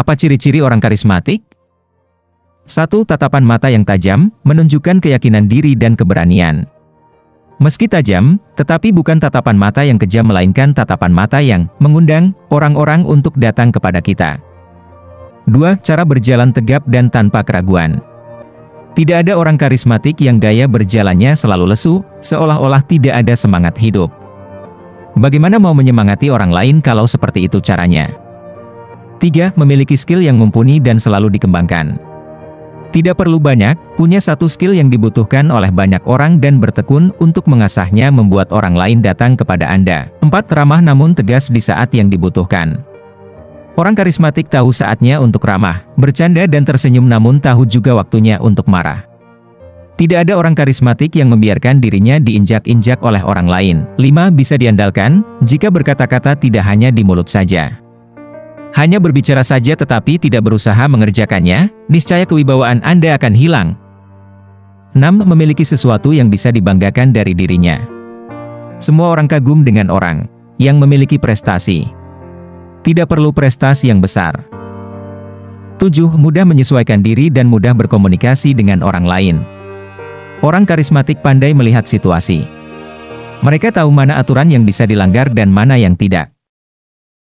Apa ciri-ciri orang karismatik? Satu, tatapan mata yang tajam, menunjukkan keyakinan diri dan keberanian. Meski tajam, tetapi bukan tatapan mata yang kejam melainkan tatapan mata yang mengundang orang-orang untuk datang kepada kita. Dua, cara berjalan tegap dan tanpa keraguan. Tidak ada orang karismatik yang gaya berjalannya selalu lesu, seolah-olah tidak ada semangat hidup. Bagaimana mau menyemangati orang lain kalau seperti itu caranya? 3. Memiliki skill yang mumpuni dan selalu dikembangkan. Tidak perlu banyak, punya satu skill yang dibutuhkan oleh banyak orang dan bertekun untuk mengasahnya membuat orang lain datang kepada Anda. 4. Ramah namun tegas di saat yang dibutuhkan. Orang karismatik tahu saatnya untuk ramah, bercanda dan tersenyum namun tahu juga waktunya untuk marah. Tidak ada orang karismatik yang membiarkan dirinya diinjak-injak oleh orang lain. 5. Bisa diandalkan, jika berkata-kata tidak hanya di mulut saja. Hanya berbicara saja tetapi tidak berusaha mengerjakannya, niscaya kewibawaan Anda akan hilang. 6. Memiliki sesuatu yang bisa dibanggakan dari dirinya. Semua orang kagum dengan orang yang memiliki prestasi. Tidak perlu prestasi yang besar. 7. Mudah menyesuaikan diri dan mudah berkomunikasi dengan orang lain. Orang karismatik pandai melihat situasi. Mereka tahu mana aturan yang bisa dilanggar dan mana yang tidak.